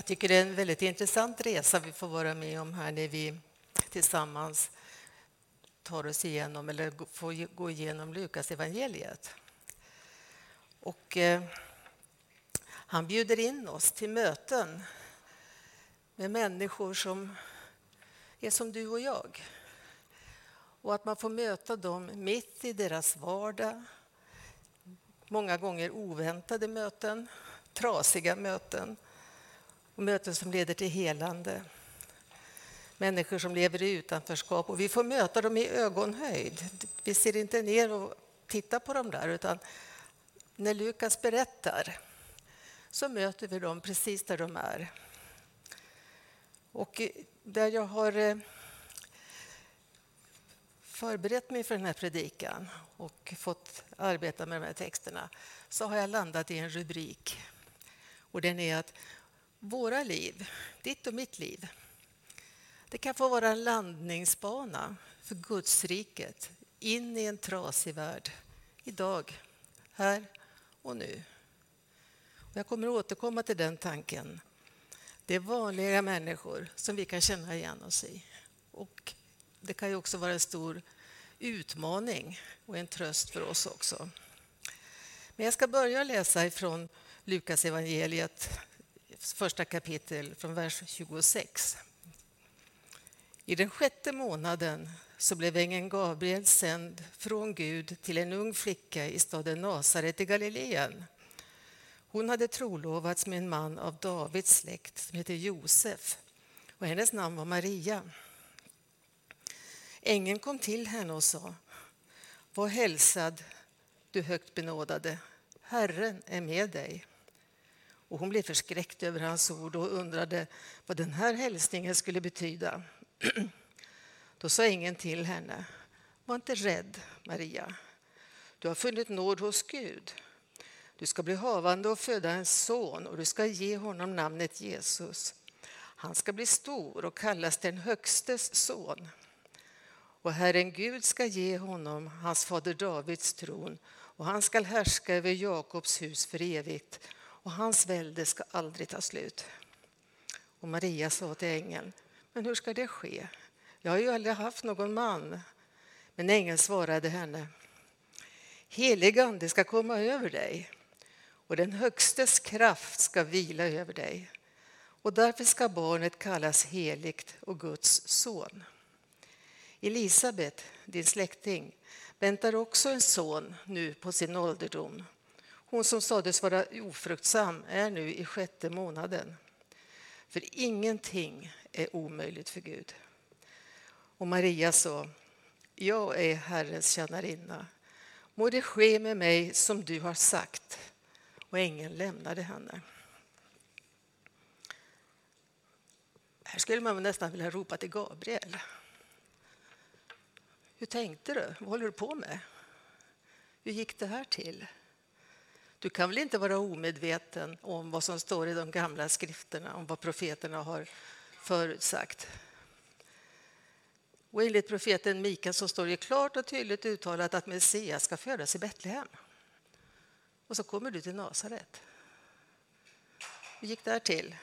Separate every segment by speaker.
Speaker 1: Jag tycker det är en väldigt intressant resa vi får vara med om här när vi tillsammans tar oss igenom eller får gå igenom Lukas evangeliet. Och eh, han bjuder in oss till möten med människor som är som du och jag. Och att man får möta dem mitt i deras vardag. Många gånger oväntade möten, trasiga möten och möten som leder till helande. Människor som lever i utanförskap och vi får möta dem i ögonhöjd. Vi ser inte ner och tittar på dem där utan när Lukas berättar så möter vi dem precis där de är. Och eh, där jag har eh, förberett mig för den här predikan och fått arbeta med de här texterna så har jag landat i en rubrik. Och den är att våra liv, ditt och mitt liv, det kan få vara en landningsbana för Guds riket in i en trasig värld. Idag, här och nu. Jag kommer att återkomma till den tanken. Det är vanliga människor som vi kan känna igen oss i. Och det kan ju också vara en stor utmaning och en tröst för oss också. Men jag ska börja läsa ifrån Lukas evangeliet första kapitel från vers 26. I den sjätte månaden så blev ängeln Gabriel sänd från Gud till en ung flicka i staden Nasaret i Galileen. Hon hade trolovats med en man av Davids släkt som heter Josef och hennes namn var Maria. Ängeln kom till henne och sa Var hälsad, du högt benådade, Herren är med dig. Och hon blev förskräckt över hans ord och undrade vad den här hälsningen skulle betyda. Då sa ängeln till henne, var inte rädd, Maria. Du har funnit nåd hos Gud. Du ska bli havande och föda en son och du ska ge honom namnet Jesus. Han ska bli stor och kallas den Högstes son. Och Herren Gud ska ge honom hans fader Davids tron och han ska härska över Jakobs hus för evigt och hans välde ska aldrig ta slut. Och Maria sa till ängeln, men hur ska det ske? Jag har ju aldrig haft någon man. Men ängeln svarade henne, helig ande ska komma över dig och den Högstes kraft ska vila över dig. Och därför ska barnet kallas heligt och Guds son. Elisabet, din släkting, väntar också en son nu på sin ålderdom. Hon som sades vara ofruktsam är nu i sjätte månaden. För ingenting är omöjligt för Gud. Och Maria sa, jag är Herrens tjänarinna. Må det ske med mig som du har sagt. Och ängeln lämnade henne. Här skulle man nästan vilja ropa till Gabriel. Hur tänkte du? Vad håller du på med? Hur gick det här till? Du kan väl inte vara omedveten om vad som står i de gamla skrifterna, om vad profeterna har förutsagt? Och enligt profeten Mika så står det klart och tydligt uttalat att Messias ska födas i Betlehem. Och så kommer du till Nasaret. Hur gick det här till?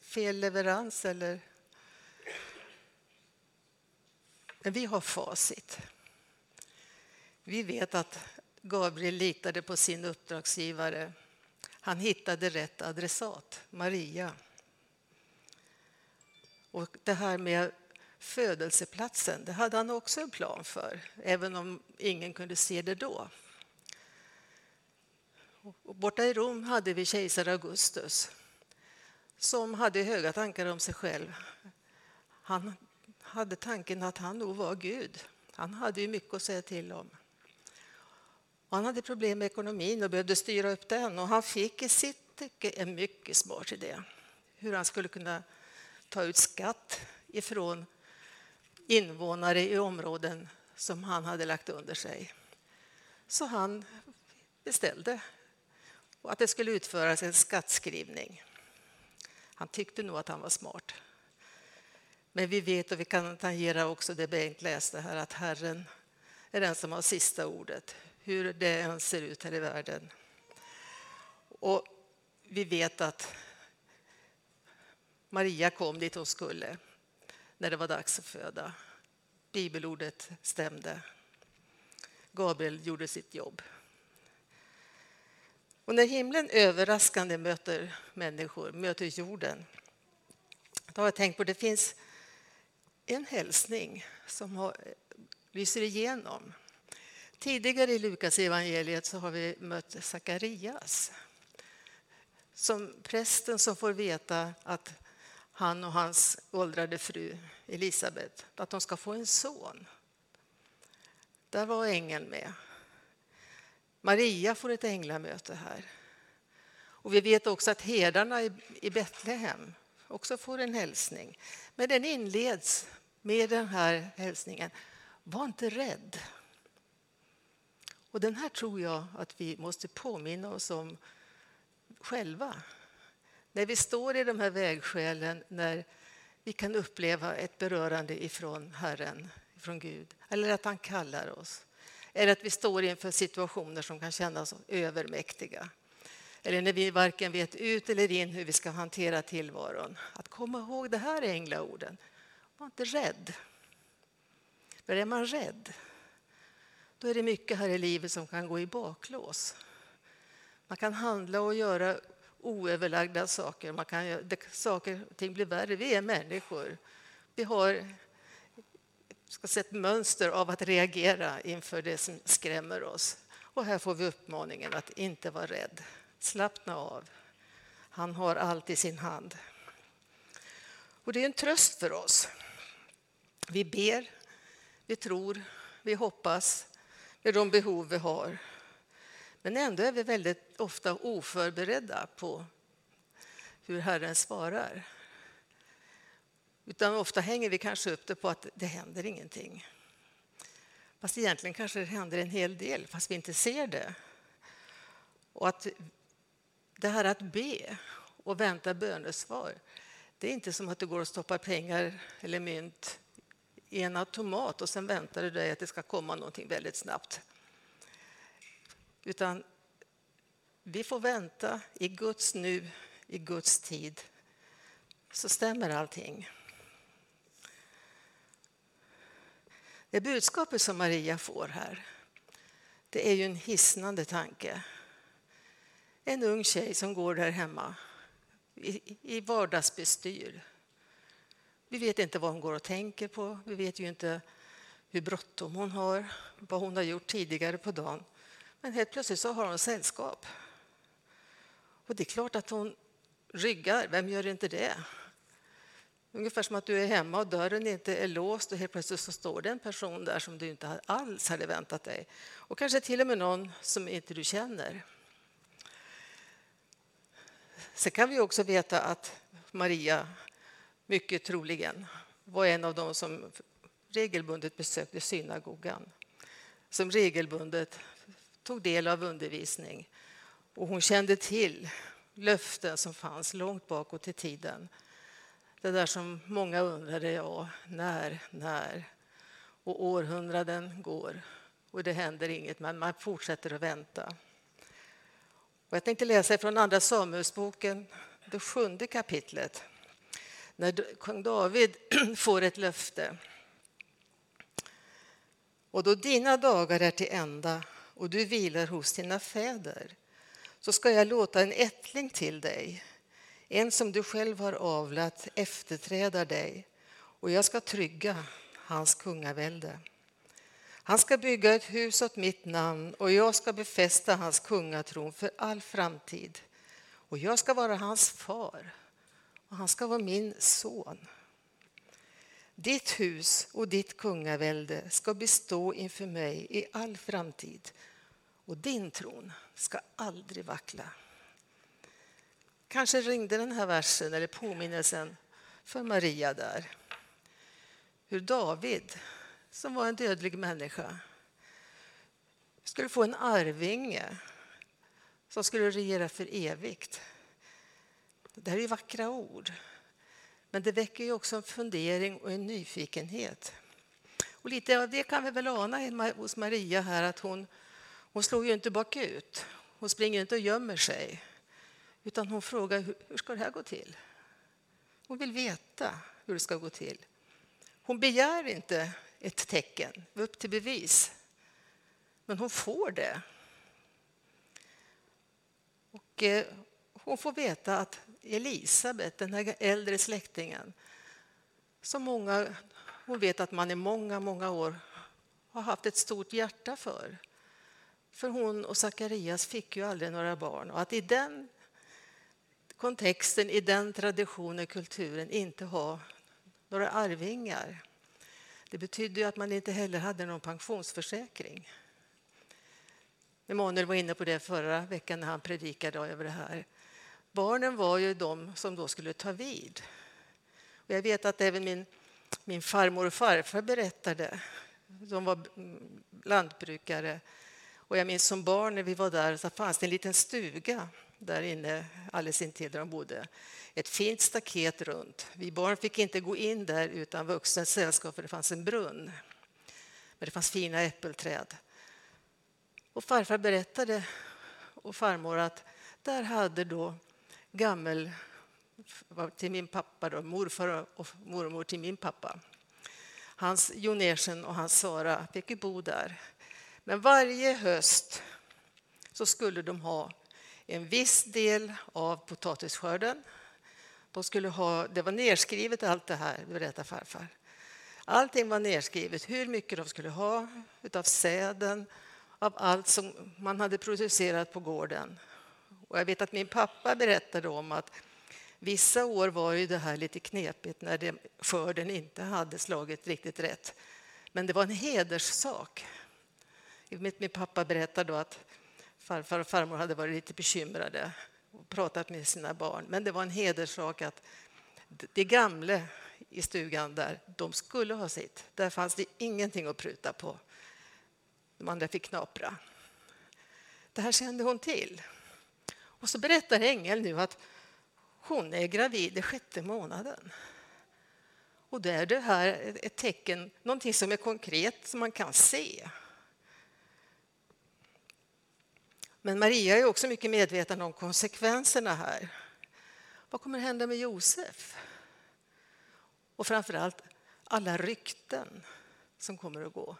Speaker 1: Fel leverans eller? Men vi har facit. Vi vet att Gabriel litade på sin uppdragsgivare. Han hittade rätt adressat, Maria. Och det här med födelseplatsen, det hade han också en plan för, även om ingen kunde se det då. Och borta i Rom hade vi kejsar Augustus som hade höga tankar om sig själv. Han hade tanken att han nog var Gud. Han hade ju mycket att säga till om. Han hade problem med ekonomin och behövde styra upp den. Och han fick i sitt tycke en mycket smart idé hur han skulle kunna ta ut skatt ifrån invånare i områden som han hade lagt under sig. Så han beställde att det skulle utföras en skattskrivning. Han tyckte nog att han var smart. Men vi vet och vi kan tangera också det Bengt läste här att Herren är den som har sista ordet, hur det än ser ut här i världen. Och vi vet att Maria kom dit hon skulle när det var dags att föda. Bibelordet stämde. Gabriel gjorde sitt jobb. Och när himlen överraskande möter människor, möter jorden, då har jag tänkt på att det finns en hälsning som har, lyser igenom. Tidigare i Lukas evangeliet så har vi mött Sakarias som prästen som får veta att han och hans åldrade fru Elisabet att de ska få en son. Där var ängeln med. Maria får ett änglamöte här. Och vi vet också att herdarna i Betlehem också får en hälsning. Men den inleds med den här hälsningen. Var inte rädd. Och den här tror jag att vi måste påminna oss om själva. När vi står i de här vägskälen, när vi kan uppleva ett berörande ifrån Herren, ifrån Gud, eller att han kallar oss. Eller att vi står inför situationer som kan kännas övermäktiga. Eller när vi varken vet ut eller in hur vi ska hantera tillvaron. Att komma ihåg det här är änglaorden. Var inte rädd. För är man rädd, då är det mycket här i livet som kan gå i baklås. Man kan handla och göra oöverlagda saker. Man kan, saker och ting blir värre. Vi är människor. Vi har ska säga, ett mönster av att reagera inför det som skrämmer oss. Och här får vi uppmaningen att inte vara rädd. Slappna av. Han har allt i sin hand. Och det är en tröst för oss. Vi ber, vi tror, vi hoppas med de behov vi har. Men ändå är vi väldigt ofta oförberedda på hur Herren svarar. Utan ofta hänger vi kanske upp det på att det händer ingenting. Fast egentligen kanske det händer en hel del, fast vi inte ser det. Och att det här att be och vänta bönesvar, det är inte som att det går och stoppar pengar eller mynt i en automat och sen väntar du dig att det ska komma någonting väldigt snabbt. Utan vi får vänta i Guds nu, i Guds tid, så stämmer allting. Det budskapet som Maria får här, det är ju en hisnande tanke. En ung tjej som går där hemma i, i vardagsbestyr. Vi vet inte vad hon går och tänker på. Vi vet ju inte hur bråttom hon har, vad hon har gjort tidigare på dagen. Men helt plötsligt så har hon sällskap. Och det är klart att hon ryggar. Vem gör inte det? Ungefär som att du är hemma och dörren inte är låst och helt plötsligt så står det en person där som du inte alls hade väntat dig. Och kanske till och med någon som inte du känner. Sen kan vi också veta att Maria mycket troligen var en av dem som regelbundet besökte synagogan. Som regelbundet tog del av undervisning. Och hon kände till löften som fanns långt bakåt i tiden. Det där som många undrade, ja, när, när? Och århundraden går och det händer inget, men man fortsätter att vänta. Och jag tänkte läsa från Andra Samuelsboken, det sjunde kapitlet när kung David får ett löfte. Och då dina dagar är till ända och du vilar hos dina fäder så ska jag låta en ättling till dig, en som du själv har avlat, efterträda dig och jag ska trygga hans kungavälde. Han ska bygga ett hus åt mitt namn och jag ska befästa hans kungatron för all framtid. Och jag ska vara hans far och han ska vara min son. Ditt hus och ditt kungavälde ska bestå inför mig i all framtid och din tron ska aldrig vackla. Kanske ringde den här versen eller påminnelsen för Maria där. Hur David, som var en dödlig människa, skulle få en arvinge som skulle regera för evigt. Det här är vackra ord, men det väcker ju också en fundering och en nyfikenhet. Och lite av det kan vi väl ana hos Maria här, att hon, hon slår ju inte bakut. Hon springer inte och gömmer sig, utan hon frågar hur, ska det här gå till? Hon vill veta hur det ska gå till. Hon begär inte ett tecken, upp till bevis. Men hon får det. Och eh, hon får veta att Elisabet, den här äldre släktingen som många, hon vet att man i många, många år har haft ett stort hjärta för. För hon och Sakarias fick ju aldrig några barn. Och att i den kontexten, i den traditionen, kulturen inte ha några arvingar det betydde ju att man inte heller hade någon pensionsförsäkring. Emanuel var inne på det förra veckan när han predikade över det här. Barnen var ju de som då skulle ta vid. Och jag vet att även min, min farmor och farfar berättade. De var lantbrukare. Och jag minns som barn när vi var där så fanns det en liten stuga där inne alldeles intill där de bodde. Ett fint staket runt. Vi barn fick inte gå in där utan vuxet sällskap för det fanns en brunn. Men det fanns fina äppelträd. Och farfar berättade och farmor att där hade då gammel till min pappa, då, morfar och mormor till min pappa. Hans Jonersen och hans Sara fick ju bo där. Men varje höst så skulle de ha en viss del av potatisskörden. De skulle ha, det var nedskrivet allt det här, berättar farfar. Allting var nedskrivet, hur mycket de skulle ha av säden, av allt som man hade producerat på gården. Och jag vet att min pappa berättade om att vissa år var ju det här lite knepigt när det, skörden inte hade slagit riktigt rätt. Men det var en hederssak. Min pappa berättade då att farfar och farmor hade varit lite bekymrade och pratat med sina barn. Men det var en hederssak att det gamla i stugan där, de skulle ha sitt. Där fanns det ingenting att pruta på. De andra fick knapra. Det här kände hon till. Och så berättar Engel nu att hon är gravid i sjätte månaden. Och då är det här ett tecken, någonting som är konkret, som man kan se. Men Maria är också mycket medveten om konsekvenserna här. Vad kommer att hända med Josef? Och framför allt alla rykten som kommer att gå.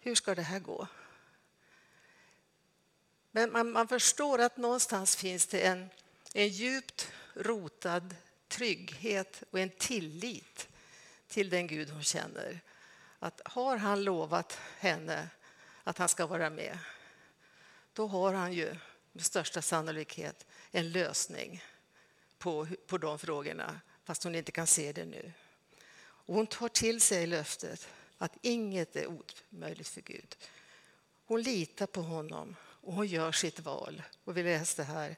Speaker 1: Hur ska det här gå? Men man, man förstår att någonstans finns det en, en djupt rotad trygghet och en tillit till den Gud hon känner. Att har han lovat henne att han ska vara med då har han ju med största sannolikhet en lösning på, på de frågorna, fast hon inte kan se det nu. Och hon tar till sig löftet att inget är omöjligt för Gud. Hon litar på honom och hon gör sitt val. Och vi läste här,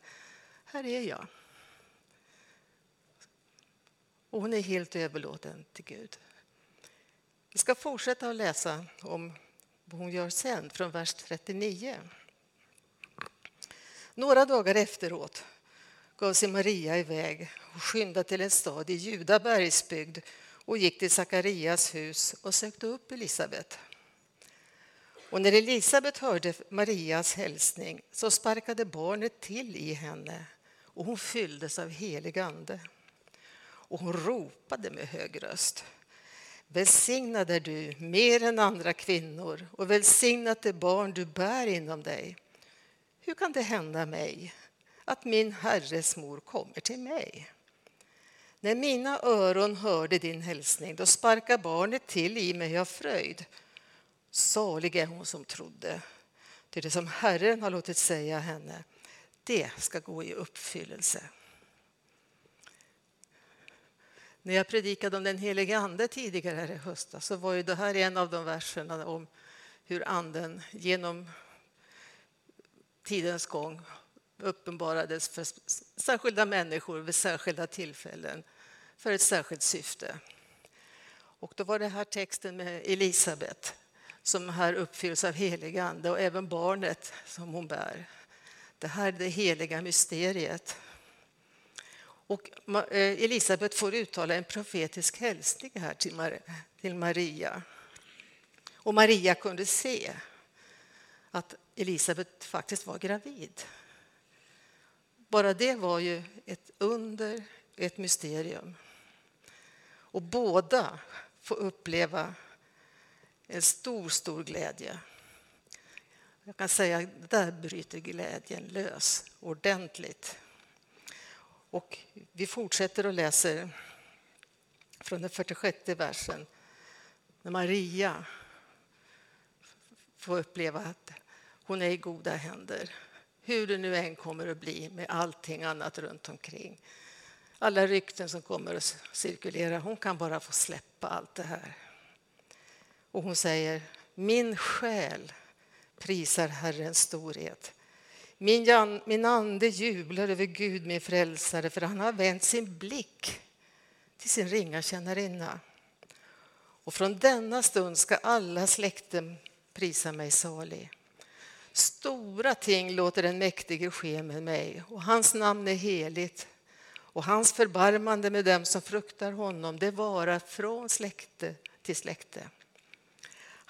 Speaker 1: här är jag. Och hon är helt överlåten till Gud. Vi ska fortsätta att läsa om vad hon gör sen, från vers 39. Några dagar efteråt gav sig Maria iväg och skyndade till en stad i Juda bergsbygd och gick till Sakarias hus och sökte upp Elisabet. Och när Elisabet hörde Marias hälsning så sparkade barnet till i henne och hon fylldes av helig ande. Och hon ropade med hög röst. Välsignad är du mer än andra kvinnor och välsignat det barn du bär inom dig. Hur kan det hända mig att min herres mor kommer till mig? När mina öron hörde din hälsning då sparkade barnet till i mig av fröjd. Salig är hon som trodde, till det som Herren har låtit säga henne, det ska gå i uppfyllelse. När jag predikade om den helige Ande tidigare här i höstas så var ju det här en av de verserna om hur Anden genom tidens gång uppenbarades för särskilda människor vid särskilda tillfällen för ett särskilt syfte. Och då var det här texten med Elisabet som här uppfylls av helig ande och även barnet som hon bär. Det här är det heliga mysteriet. Och eh, Elisabet får uttala en profetisk hälsning här till Maria. Och Maria kunde se att Elisabet faktiskt var gravid. Bara det var ju ett under ett mysterium. Och båda får uppleva en stor, stor glädje. Jag kan säga att där bryter glädjen lös ordentligt. Och vi fortsätter och läser från den 46 versen. När Maria får uppleva att hon är i goda händer. Hur det nu än kommer att bli med allting annat runt omkring. Alla rykten som kommer att cirkulera. Hon kan bara få släppa allt det här. Och hon säger, min själ prisar Herrens storhet. Min, min ande jublar över Gud, min frälsare, för han har vänt sin blick till sin ringa tjänarinna. Och från denna stund ska alla släkten prisa mig salig. Stora ting låter den mäktige ske med mig, och hans namn är heligt. Och hans förbarmande med dem som fruktar honom, det varar från släkte till släkte.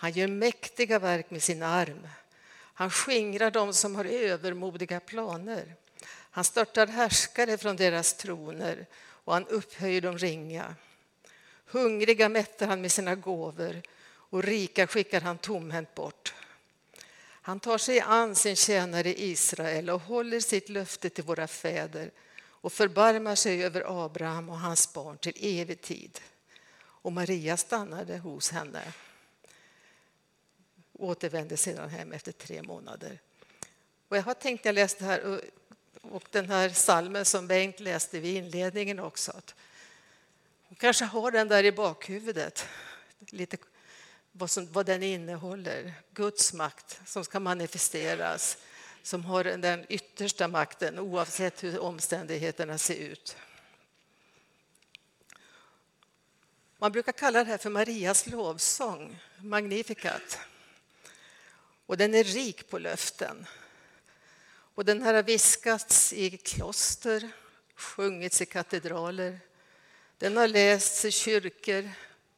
Speaker 1: Han gör mäktiga verk med sin arm. Han skingrar dem som har övermodiga planer. Han störtar härskare från deras troner och han upphöjer de ringa. Hungriga mättar han med sina gåvor och rika skickar han tomhänt bort. Han tar sig an sin tjänare Israel och håller sitt löfte till våra fäder och förbarmar sig över Abraham och hans barn till evig tid. Och Maria stannade hos henne återvände sedan hem efter tre månader. Och jag har tänkt, när jag läste här, och den här salmen som Bengt läste vid inledningen också, att hon kanske har den där i bakhuvudet, lite vad, som, vad den innehåller. Guds makt som ska manifesteras, som har den yttersta makten oavsett hur omständigheterna ser ut. Man brukar kalla det här för Marias lovsång, Magnificat. Och den är rik på löften. Och den har viskats i kloster, sjungits i katedraler. Den har lästs i kyrkor,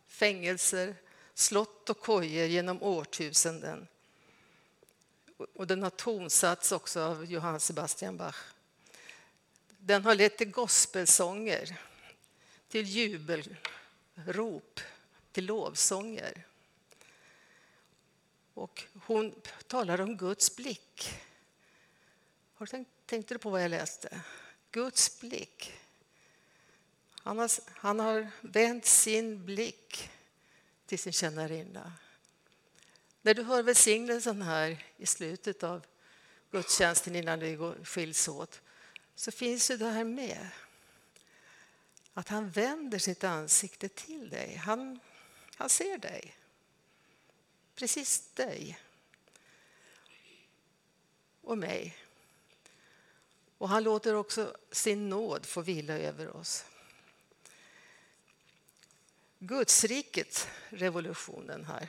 Speaker 1: fängelser, slott och kojer genom årtusenden. Och den har tonsatts också av Johann Sebastian Bach. Den har lett till gospelsånger, till jubelrop, till lovsånger. Och hon talar om Guds blick. Har du tänkt, tänkte du på vad jag läste? Guds blick. Han har, han har vänt sin blick till sin tjänarinna. När du hör välsignelsen här i slutet av gudstjänsten innan vi skiljs åt så finns ju det här med. Att han vänder sitt ansikte till dig. Han, han ser dig. Precis dig. Och mig. Och han låter också sin nåd få vila över oss. Gudsriket, revolutionen här,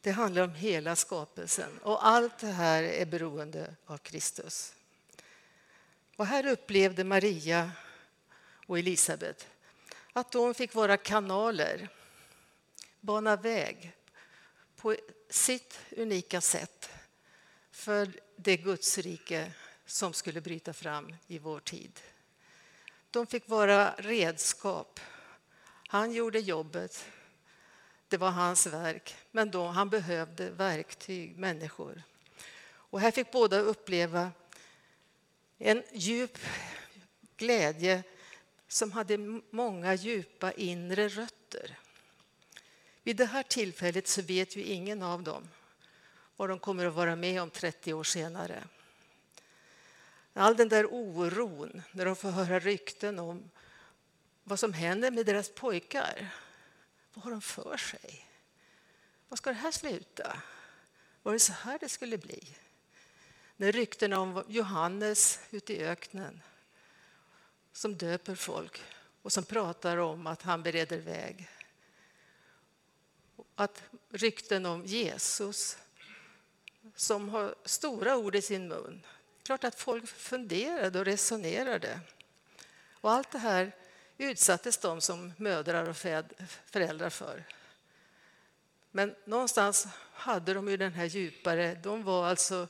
Speaker 1: det handlar om hela skapelsen och allt det här är beroende av Kristus. Och här upplevde Maria och Elisabet att de fick vara kanaler, bana väg på sitt unika sätt för det Gudsrike som skulle bryta fram i vår tid. De fick vara redskap. Han gjorde jobbet. Det var hans verk, men då han behövde verktyg, människor. Och här fick båda uppleva en djup glädje som hade många djupa inre rötter. Vid det här tillfället så vet ju ingen av dem vad de kommer att vara med om 30 år senare. All den där oron när de får höra rykten om vad som händer med deras pojkar. Vad har de för sig? Vad ska det här sluta? Var det så här det skulle bli? När ryktena om Johannes ute i öknen som döper folk och som pratar om att han bereder väg. Att rykten om Jesus som har stora ord i sin mun klart att folk funderade och resonerade. Och allt det här utsattes de som mödrar och föräldrar för. Men någonstans hade de ju den här djupare, de var alltså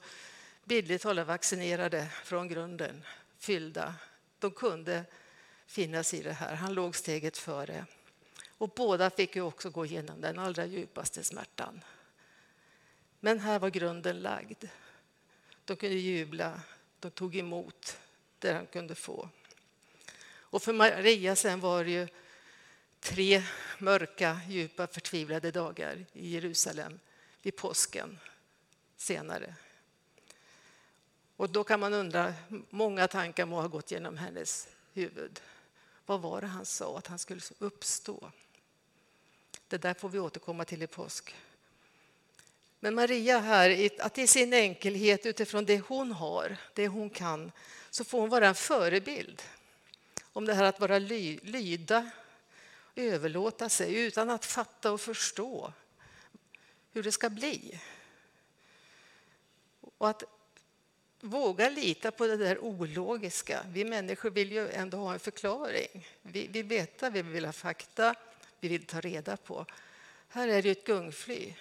Speaker 1: bildligt talat vaccinerade från grunden, fyllda. De kunde finnas i det här. Han låg steget före. Och båda fick ju också gå igenom den allra djupaste smärtan. Men här var grunden lagd. De kunde jubla, de tog emot det han kunde få. Och för Maria sen var det ju tre mörka, djupa, förtvivlade dagar i Jerusalem vid påsken senare. Och då kan man undra, många tankar må ha gått genom hennes huvud. Vad var det han sa att han skulle uppstå? Det där får vi återkomma till i påsk. Men Maria här, att i sin enkelhet utifrån det hon har, det hon kan, så får hon vara en förebild om det här att vara ly, lyda, överlåta sig utan att fatta och förstå hur det ska bli. Och att våga lita på det där ologiska. Vi människor vill ju ändå ha en förklaring. Vi vill veta, vi vill ha fakta, vi vill ta reda på. Här är det ett gungfly.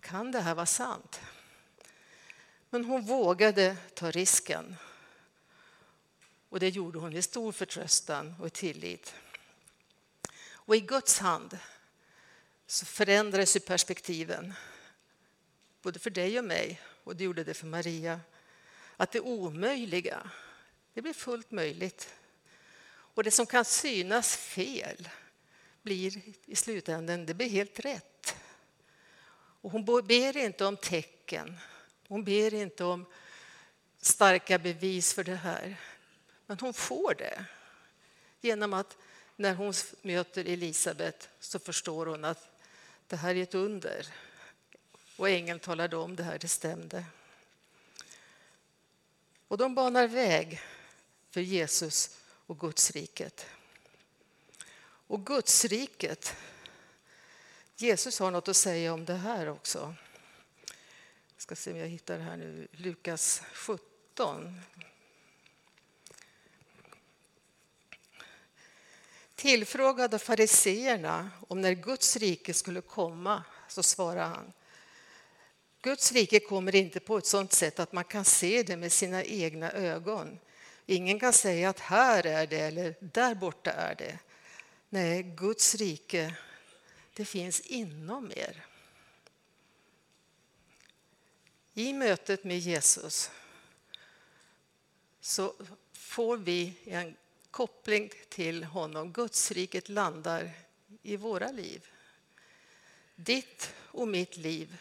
Speaker 1: Kan det här vara sant? Men hon vågade ta risken. Och det gjorde hon i stor förtröstan och tillit. Och i Guds hand så förändrades perspektiven. Både för dig och mig, och det gjorde det för Maria. Att det omöjliga, det blir fullt möjligt. Och det som kan synas fel blir i slutändan det blir helt rätt. Och hon ber inte om tecken, hon ber inte om starka bevis för det här. Men hon får det genom att när hon möter Elisabet så förstår hon att det här är ett under. Och ängeln talade om det här, det stämde. Och de banar väg för Jesus och Guds riket. Och Gudsriket. Jesus har något att säga om det här också. Jag ska se om jag hittar det här nu, Lukas 17. Tillfrågade fariseerna om när Guds rike skulle komma så svarade han Guds rike kommer inte på ett sådant sätt att man kan se det med sina egna ögon. Ingen kan säga att här är det eller där borta är det. Nej, Guds rike, det finns inom er. I mötet med Jesus så får vi en koppling till honom. Guds riket landar i våra liv. Ditt och mitt liv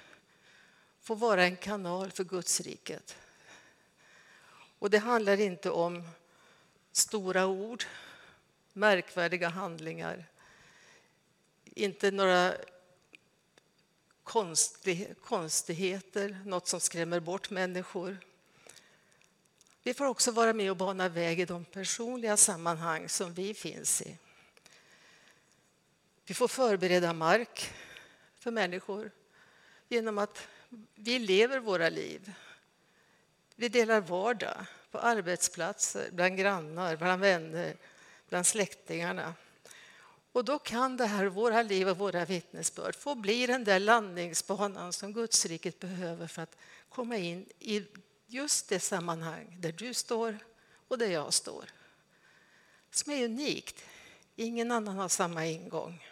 Speaker 1: får vara en kanal för Guds riket. Och det handlar inte om stora ord, märkvärdiga handlingar, inte några konstigheter, något som skrämmer bort människor. Vi får också vara med och bana väg i de personliga sammanhang som vi finns i. Vi får förbereda mark för människor genom att vi lever våra liv. Vi delar vardag på arbetsplatser, bland grannar, bland vänner, bland släktingarna. Och då kan det här, våra liv och våra vittnesbörd få bli den där landningsbanan som Gudsriket behöver för att komma in i just det sammanhang där du står och där jag står. Som är unikt. Ingen annan har samma ingång.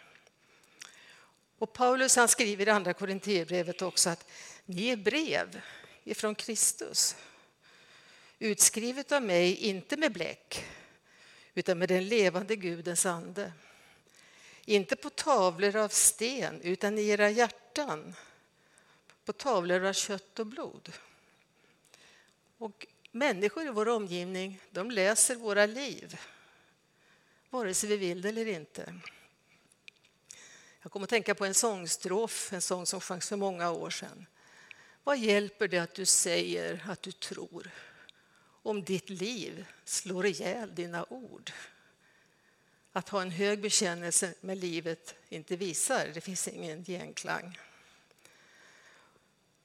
Speaker 1: Och Paulus han skriver i Andra Korinthierbrevet också att ni är brev ifrån Kristus utskrivet av mig, inte med bläck utan med den levande Gudens ande. Inte på tavlor av sten, utan i era hjärtan på tavlor av kött och blod. Och människor i vår omgivning de läser våra liv, vare sig vi vill det eller inte. Jag kommer att tänka på en sångstrof, en sång som sjöngs för många år sedan. Vad hjälper det att du säger att du tror om ditt liv slår ihjäl dina ord? Att ha en hög bekännelse med livet inte visar, det finns ingen genklang.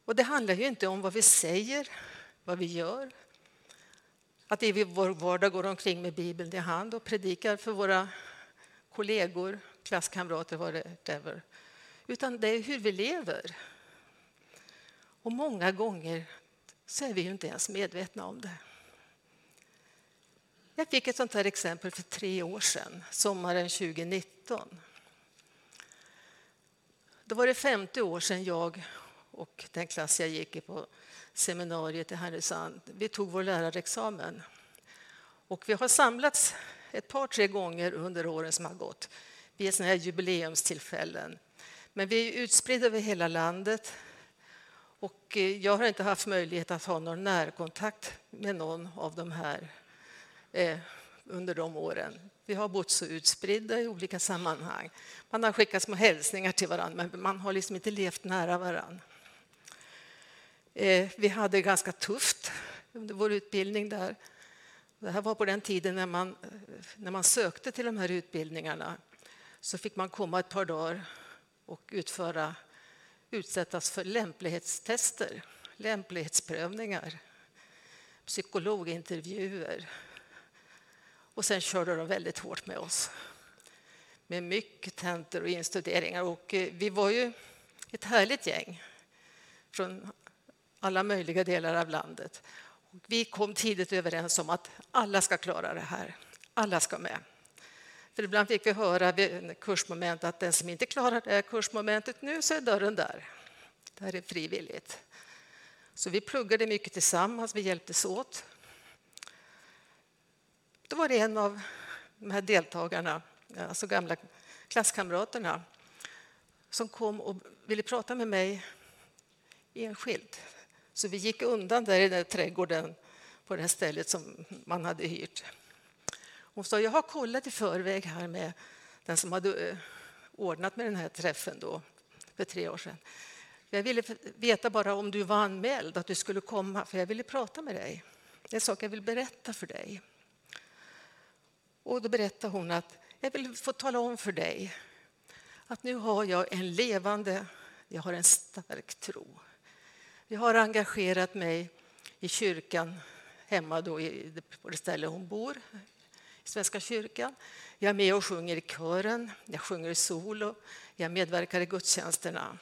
Speaker 1: Och det handlar ju inte om vad vi säger, vad vi gör. Att vi i vår vardag går omkring med Bibeln i hand och predikar för våra kollegor, klasskamrater, whatever. Utan det är hur vi lever. Och många gånger så är vi ju inte ens medvetna om det. Jag fick ett sånt här exempel för tre år sedan, sommaren 2019. Då var det 50 år sedan jag och den klass jag gick i på seminariet i Härnösand, vi tog vår lärarexamen. Och vi har samlats ett par, tre gånger under åren som har gått vid sådana här jubileumstillfällen. Men vi är utspridda över hela landet och eh, jag har inte haft möjlighet att ha någon närkontakt med någon av de här eh, under de åren. Vi har bott så utspridda i olika sammanhang. Man har skickat små hälsningar till varandra, men man har liksom inte levt nära varandra. Eh, vi hade det ganska tufft under vår utbildning där. Det här var på den tiden när man, när man sökte till de här utbildningarna. Så fick man komma ett par dagar och utföra, utsättas för lämplighetstester, lämplighetsprövningar, psykologintervjuer. Och sen körde de väldigt hårt med oss med mycket tentor och instuderingar. Och eh, vi var ju ett härligt gäng från alla möjliga delar av landet. Och vi kom tidigt överens om att alla ska klara det här. Alla ska med. För ibland fick vi höra vid kursmoment att den som inte klarar det här kursmomentet nu så är dörren där. Det här är frivilligt. Så vi pluggade mycket tillsammans, vi hjälptes åt. Då var det en av de här deltagarna, eh, alltså gamla klasskamraterna som kom och ville prata med mig enskilt. Så vi gick undan där i den trädgården på det här stället som man hade hyrt. Hon sa, jag har kollat i förväg här med den som hade eh, ordnat med den här träffen då, för tre år sedan. Jag ville veta bara om du var anmäld, att du skulle komma, för jag ville prata med dig. Det är en sak jag vill berätta för dig. Och då berättade hon att jag vill få tala om för dig att nu har jag en levande, jag har en stark tro. Jag har engagerat mig i kyrkan hemma då på det ställe hon bor, i Svenska kyrkan. Jag är med och sjunger i kören, jag sjunger i solo, jag medverkar i gudstjänsterna.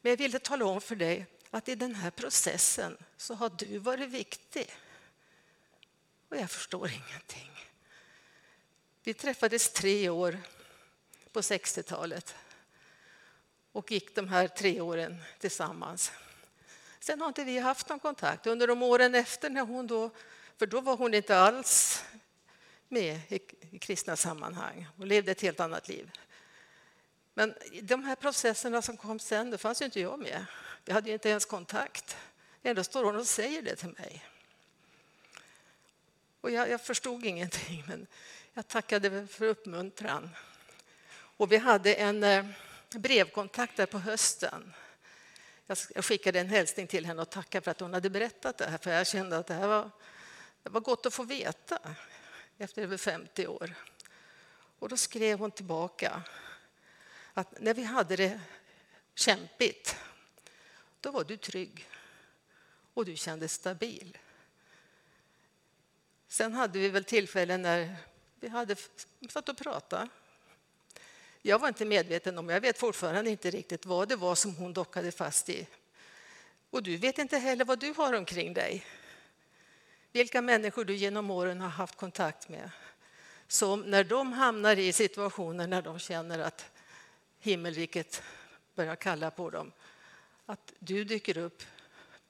Speaker 1: Men jag ville tala om för dig att i den här processen så har du varit viktig. Och jag förstår ingenting. Vi träffades tre år på 60-talet och gick de här tre åren tillsammans. Sen har inte vi haft någon kontakt. Under de åren efter, när hon då, för då var hon inte alls med i, kristna sammanhang. Hon levde ett helt annat liv. Men de här processerna som kom sen, då fanns ju inte jag med. Vi hade ju inte ens kontakt. Ändå står hon och säger det till mig. Och jag, jag förstod ingenting, men jag tackade för uppmuntran. Och vi hade en eh, brevkontakt där på hösten. Jag skickade en hälsning till henne och tackade för att hon hade berättat det här, för jag kände att det här var, det var gott att få veta efter över 50 år. Och då skrev hon tillbaka att när vi hade det kämpigt, då var du trygg och du kändes stabil. Sen hade vi väl tillfällen när vi hade satt och pratat. Jag var inte medveten om, jag vet fortfarande inte riktigt vad det var som hon dockade fast i. Och du vet inte heller vad du har omkring dig. Vilka människor du genom åren har haft kontakt med. Som när de hamnar i situationer när de känner att himmelriket börjar kalla på dem, att du dyker upp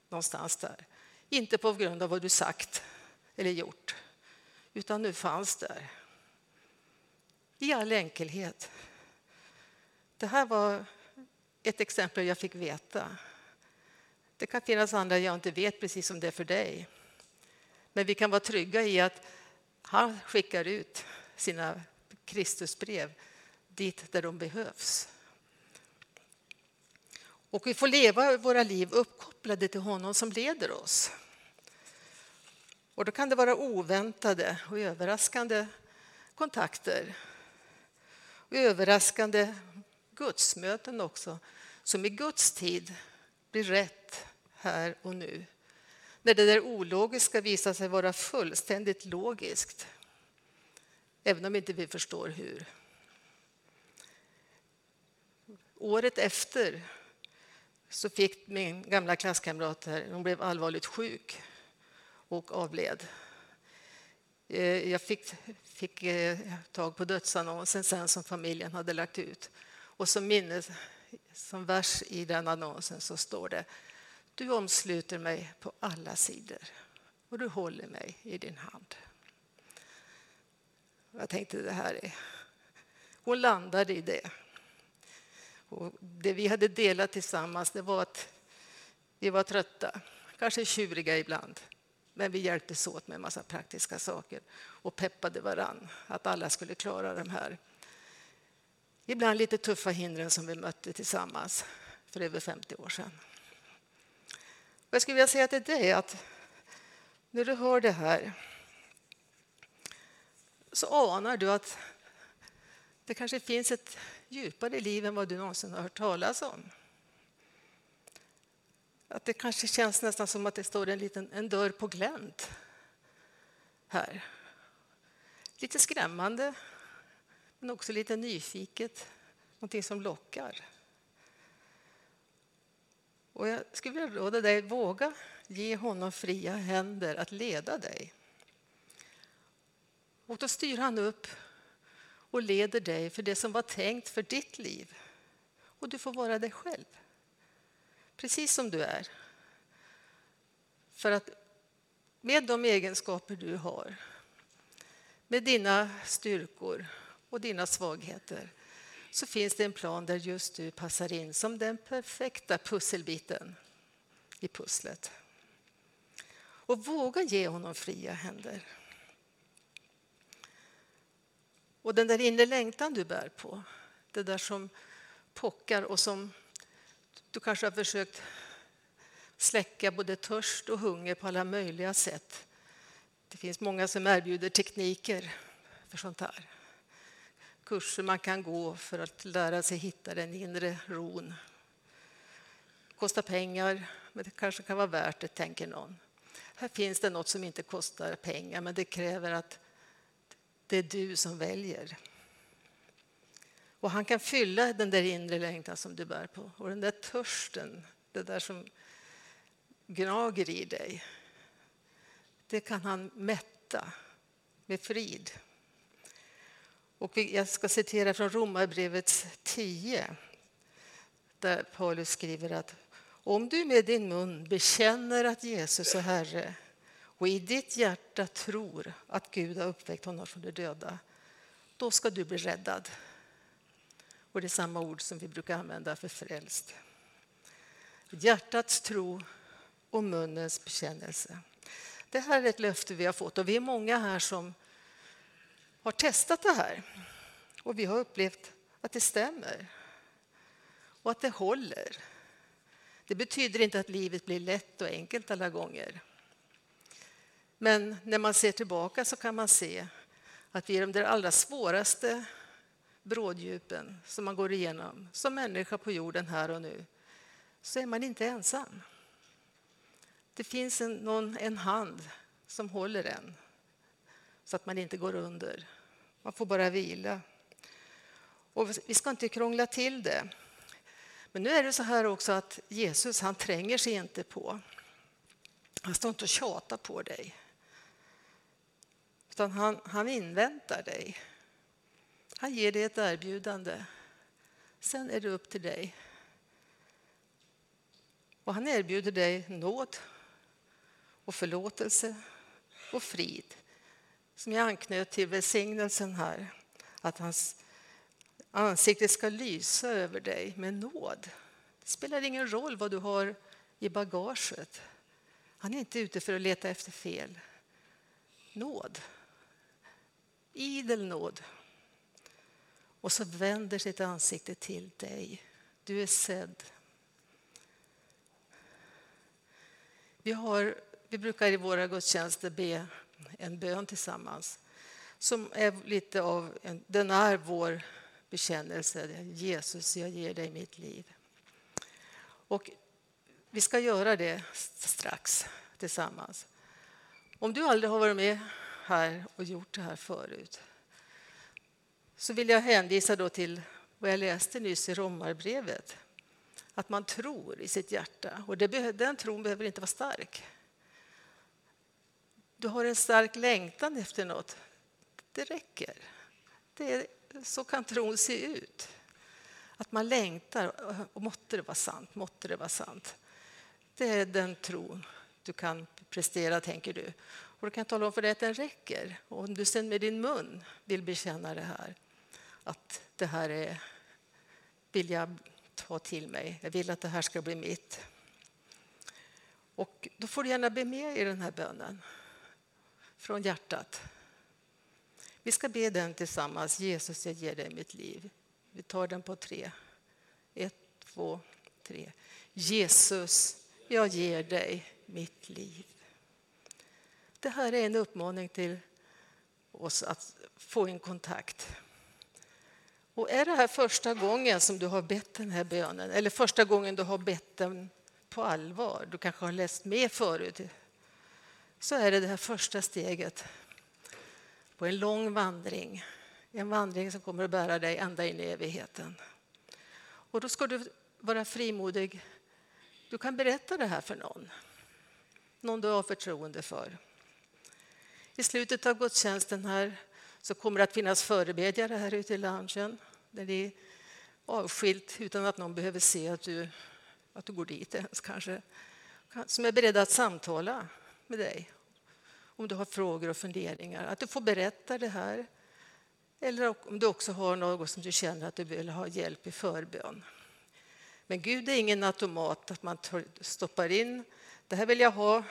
Speaker 1: någonstans där. Inte på grund av vad du sagt eller gjort, utan du fanns där. I all enkelhet. Det här var ett exempel jag fick veta. Det kan finnas andra jag inte vet, precis som det är för dig. Men vi kan vara trygga i att han skickar ut sina Kristusbrev dit där de behövs. Och vi får leva våra liv uppkopplade till honom som leder oss. Och då kan det vara oväntade och överraskande kontakter. Överraskande gudsmöten också, som i Guds tid blir rätt här och nu. När det där ologiska visar sig vara fullständigt logiskt, även om inte vi förstår hur. Året efter så fick min gamla klasskamrat, hon blev allvarligt sjuk och avled. Eh, jag fick, fick eh, tag på dödsannonsen sen som familjen hade lagt ut. Och som minne, som vers i den annonsen så står det Du omsluter mig på alla sidor och du håller mig i din hand. Jag tänkte det här är... Hon landade i det. Och det vi hade delat tillsammans det var att vi var trötta, kanske tjuriga ibland. Men vi hjälptes åt med en massa praktiska saker och peppade varann att alla skulle klara de här ibland lite tuffa hindren som vi mötte tillsammans för över 50 år sedan. Och jag skulle vilja säga till dig att när du hör det här så anar du att det kanske finns ett djupare liv än vad du någonsin har hört talas om. Att det kanske känns nästan som att det står en, liten, en dörr på glänt här. Lite skrämmande, men också lite nyfiket. Någonting som lockar. Och jag skulle vilja råda dig, våga ge honom fria händer att leda dig. Och då styr han upp och leder dig för det som var tänkt för ditt liv. Och du får vara dig själv, precis som du är. För att med de egenskaper du har, med dina styrkor och dina svagheter så finns det en plan där just du passar in som den perfekta pusselbiten i pusslet. Och våga ge honom fria händer. Och den där inre längtan du bär på, det där som pockar och som du kanske har försökt släcka både törst och hunger på alla möjliga sätt. Det finns många som erbjuder tekniker för sånt här. Kurser man kan gå för att lära sig hitta den inre ron. Det kostar pengar, men det kanske kan vara värt det, tänker någon. Här finns det något som inte kostar pengar, men det kräver att det är du som väljer. Och han kan fylla den där inre längtan som du bär på och den där törsten, det där som gnager i dig. Det kan han mätta med frid. Och jag ska citera från Romarbrevets 10 där Paulus skriver att om du med din mun bekänner att Jesus är Herre och i ditt hjärta tror att Gud har uppväckt honom från de döda, då ska du bli räddad. Och det är samma ord som vi brukar använda för frälst. Hjärtats tro och munnens bekännelse. Det här är ett löfte vi har fått och vi är många här som har testat det här. Och vi har upplevt att det stämmer och att det håller. Det betyder inte att livet blir lätt och enkelt alla gånger. Men när man ser tillbaka så kan man se att vi är de allra svåraste bråddjupen som man går igenom som människa på jorden här och nu, så är man inte ensam. Det finns en, någon, en hand som håller en så att man inte går under. Man får bara vila. Och vi ska inte krångla till det. Men nu är det så här också att Jesus han tränger sig inte på. Han står inte och tjatar på dig. Utan han, han inväntar dig. Han ger dig ett erbjudande. Sen är det upp till dig. Och han erbjuder dig nåd och förlåtelse och frid. Som jag anknöt till välsignelsen här, att hans ansikte ska lysa över dig med nåd. Det spelar ingen roll vad du har i bagaget. Han är inte ute för att leta efter fel. Nåd. Idel nåd. Och så vänder sitt ansikte till dig. Du är sedd. Vi har vi brukar i våra gudstjänster be en bön tillsammans som är lite av en, den är vår bekännelse. Jesus, jag ger dig mitt liv. Och vi ska göra det strax tillsammans. Om du aldrig har varit med här och gjort det här förut så vill jag hänvisa då till vad jag läste nyss i Romarbrevet. Att man tror i sitt hjärta. Och det, den tron behöver inte vara stark. du har en stark längtan efter något, det räcker. Det är, så kan tron se ut. Att man längtar, och måtte det vara sant, måtte det vara sant. Det är den tron du kan prestera, tänker du. Och du kan tala om för dig att den räcker. Och om du sen med din mun vill bekänna det här, att det här är, vill jag ta till mig, jag vill att det här ska bli mitt. Och då får du gärna be med i den här bönen från hjärtat. Vi ska be den tillsammans. Jesus, jag ger dig mitt liv. Vi tar den på tre. Ett, två, tre. Jesus, jag ger dig mitt liv. Det här är en uppmaning till oss att få en kontakt. Och är det här första gången som du har bett den här bönen eller första gången du har bett den på allvar, du kanske har läst med förut, så är det det här första steget på en lång vandring. En vandring som kommer att bära dig ända in i evigheten. Och då ska du vara frimodig. Du kan berätta det här för någon. Någon du har förtroende för. I slutet av gudstjänsten här så kommer det att finnas förebedjare här ute i loungen där det är avskilt utan att någon behöver se att du, att du går dit ens kanske. Som är beredda att samtala med dig om du har frågor och funderingar. Att du får berätta det här. Eller om du också har något som du känner att du vill ha hjälp i förbön. Men Gud är ingen automat att man stoppar in det här vill jag ha,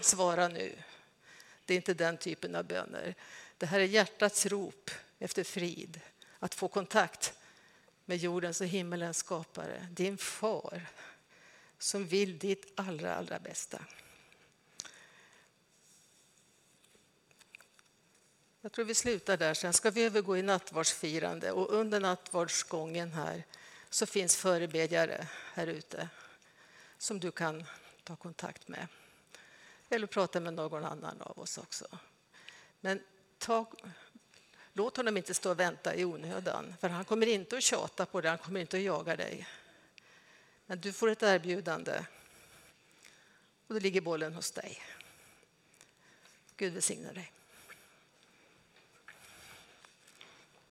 Speaker 1: svara nu. Det är inte den typen av böner. Det här är hjärtats rop efter frid, att få kontakt med jordens och himmelens skapare, din far som vill ditt allra, allra bästa. Jag tror vi slutar där. Sen ska vi övergå i nattvardsfirande och under nattvardsgången här så finns förebedjare här ute som du kan ta kontakt med. Eller prata med någon annan av oss också. Men ta, låt honom inte stå och vänta i onödan, för han kommer inte att tjata på dig, han kommer inte att jaga dig. Men du får ett erbjudande och då ligger bollen hos dig. Gud välsigne dig.